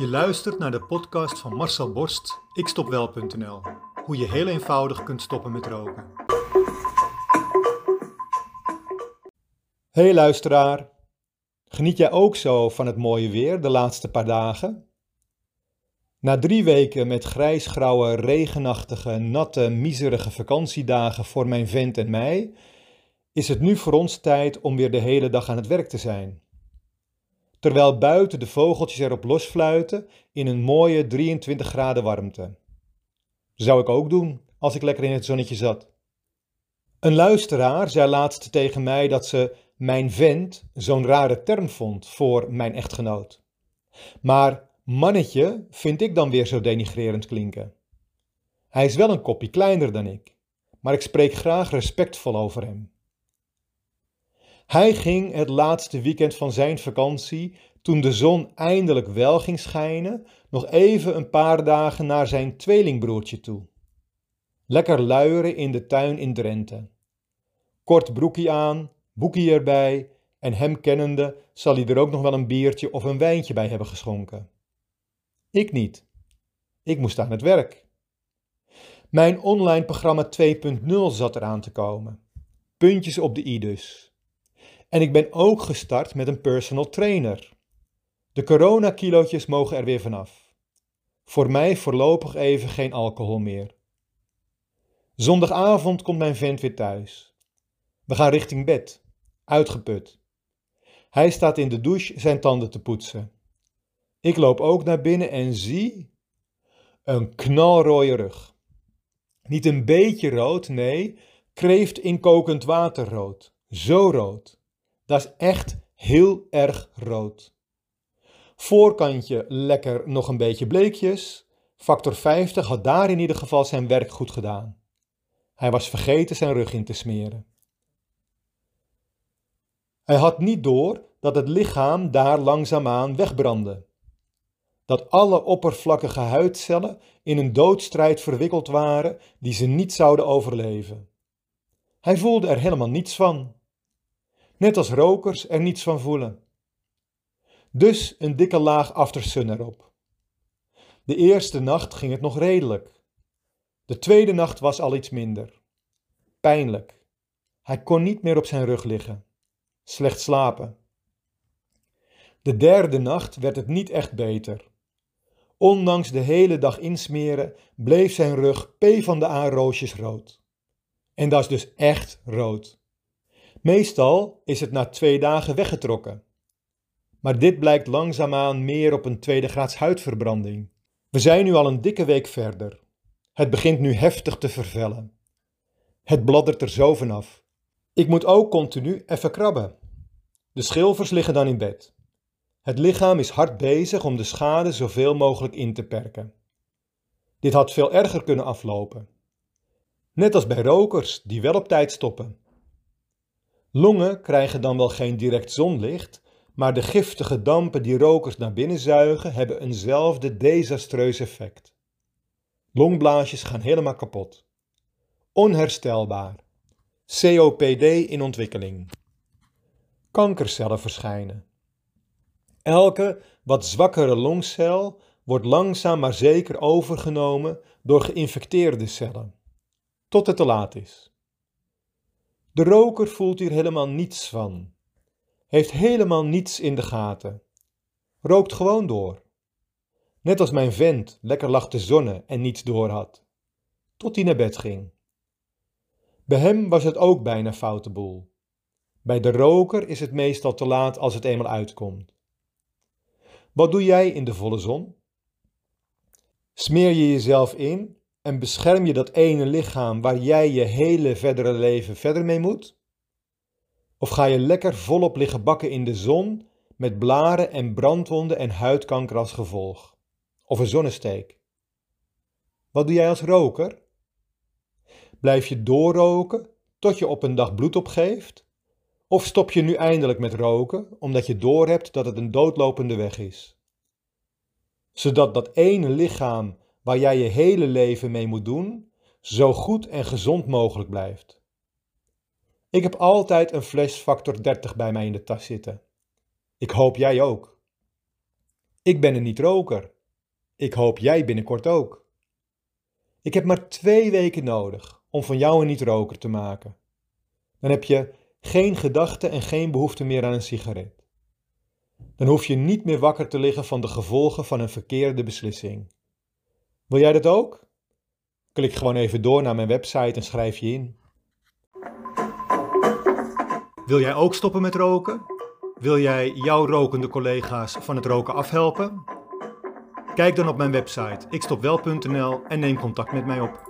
Je luistert naar de podcast van Marcel Borst, ikstopwel.nl. Hoe je heel eenvoudig kunt stoppen met roken. Hey luisteraar, geniet jij ook zo van het mooie weer de laatste paar dagen? Na drie weken met grijsgrauwe, regenachtige, natte, miserige vakantiedagen voor mijn vent en mij, is het nu voor ons tijd om weer de hele dag aan het werk te zijn terwijl buiten de vogeltjes erop losfluiten in een mooie 23 graden warmte. Zou ik ook doen als ik lekker in het zonnetje zat. Een luisteraar zei laatst tegen mij dat ze mijn vent zo'n rare term vond voor mijn echtgenoot. Maar mannetje vind ik dan weer zo denigrerend klinken. Hij is wel een kopje kleiner dan ik, maar ik spreek graag respectvol over hem. Hij ging het laatste weekend van zijn vakantie, toen de zon eindelijk wel ging schijnen, nog even een paar dagen naar zijn tweelingbroertje toe. Lekker luieren in de tuin in Drenthe. Kort broekie aan, boekie erbij, en hem kennende zal hij er ook nog wel een biertje of een wijntje bij hebben geschonken. Ik niet. Ik moest aan het werk. Mijn online programma 2.0 zat eraan te komen. Puntjes op de i dus. En ik ben ook gestart met een personal trainer. De coronakilootjes mogen er weer vanaf. Voor mij voorlopig even geen alcohol meer. Zondagavond komt mijn vent weer thuis. We gaan richting bed, uitgeput. Hij staat in de douche zijn tanden te poetsen. Ik loop ook naar binnen en zie een knalrode rug. Niet een beetje rood, nee, kreeft in kokend water rood. Zo rood. Dat is echt heel erg rood. Voorkantje lekker nog een beetje bleekjes. Factor 50 had daar in ieder geval zijn werk goed gedaan. Hij was vergeten zijn rug in te smeren. Hij had niet door dat het lichaam daar langzaamaan wegbrandde. Dat alle oppervlakkige huidcellen in een doodstrijd verwikkeld waren die ze niet zouden overleven. Hij voelde er helemaal niets van net als rokers er niets van voelen. Dus een dikke laag aftersun erop. De eerste nacht ging het nog redelijk. De tweede nacht was al iets minder. Pijnlijk. Hij kon niet meer op zijn rug liggen. Slecht slapen. De derde nacht werd het niet echt beter. Ondanks de hele dag insmeren bleef zijn rug P van de A roosjes rood. En dat is dus echt rood. Meestal is het na twee dagen weggetrokken. Maar dit blijkt langzaamaan meer op een tweede graads huidverbranding. We zijn nu al een dikke week verder. Het begint nu heftig te vervellen. Het bladdert er zo vanaf. Ik moet ook continu even krabben. De schilvers liggen dan in bed. Het lichaam is hard bezig om de schade zoveel mogelijk in te perken. Dit had veel erger kunnen aflopen. Net als bij rokers die wel op tijd stoppen. Longen krijgen dan wel geen direct zonlicht, maar de giftige dampen die rokers naar binnen zuigen hebben eenzelfde desastreus effect. Longblaasjes gaan helemaal kapot. Onherstelbaar. COPD in ontwikkeling. Kankercellen verschijnen. Elke wat zwakkere longcel wordt langzaam maar zeker overgenomen door geïnfecteerde cellen, tot het te laat is. De roker voelt hier helemaal niets van. Heeft helemaal niets in de gaten. Rookt gewoon door. Net als mijn vent lekker lag te zonnen en niets door had. Tot hij naar bed ging. Bij hem was het ook bijna foute boel. Bij de roker is het meestal te laat als het eenmaal uitkomt. Wat doe jij in de volle zon? Smeer je jezelf in en bescherm je dat ene lichaam waar jij je hele verdere leven verder mee moet? Of ga je lekker volop liggen bakken in de zon met blaren en brandwonden en huidkanker als gevolg? Of een zonnesteek? Wat doe jij als roker? Blijf je doorroken tot je op een dag bloed opgeeft? Of stop je nu eindelijk met roken omdat je doorhebt dat het een doodlopende weg is? Zodat dat ene lichaam waar jij je hele leven mee moet doen, zo goed en gezond mogelijk blijft. Ik heb altijd een fles factor 30 bij mij in de tas zitten. Ik hoop jij ook. Ik ben een niet-roker. Ik hoop jij binnenkort ook. Ik heb maar twee weken nodig om van jou een niet-roker te maken. Dan heb je geen gedachte en geen behoefte meer aan een sigaret. Dan hoef je niet meer wakker te liggen van de gevolgen van een verkeerde beslissing. Wil jij dat ook? Klik gewoon even door naar mijn website en schrijf je in. Wil jij ook stoppen met roken? Wil jij jouw rokende collega's van het roken afhelpen? Kijk dan op mijn website ikstopwel.nl en neem contact met mij op.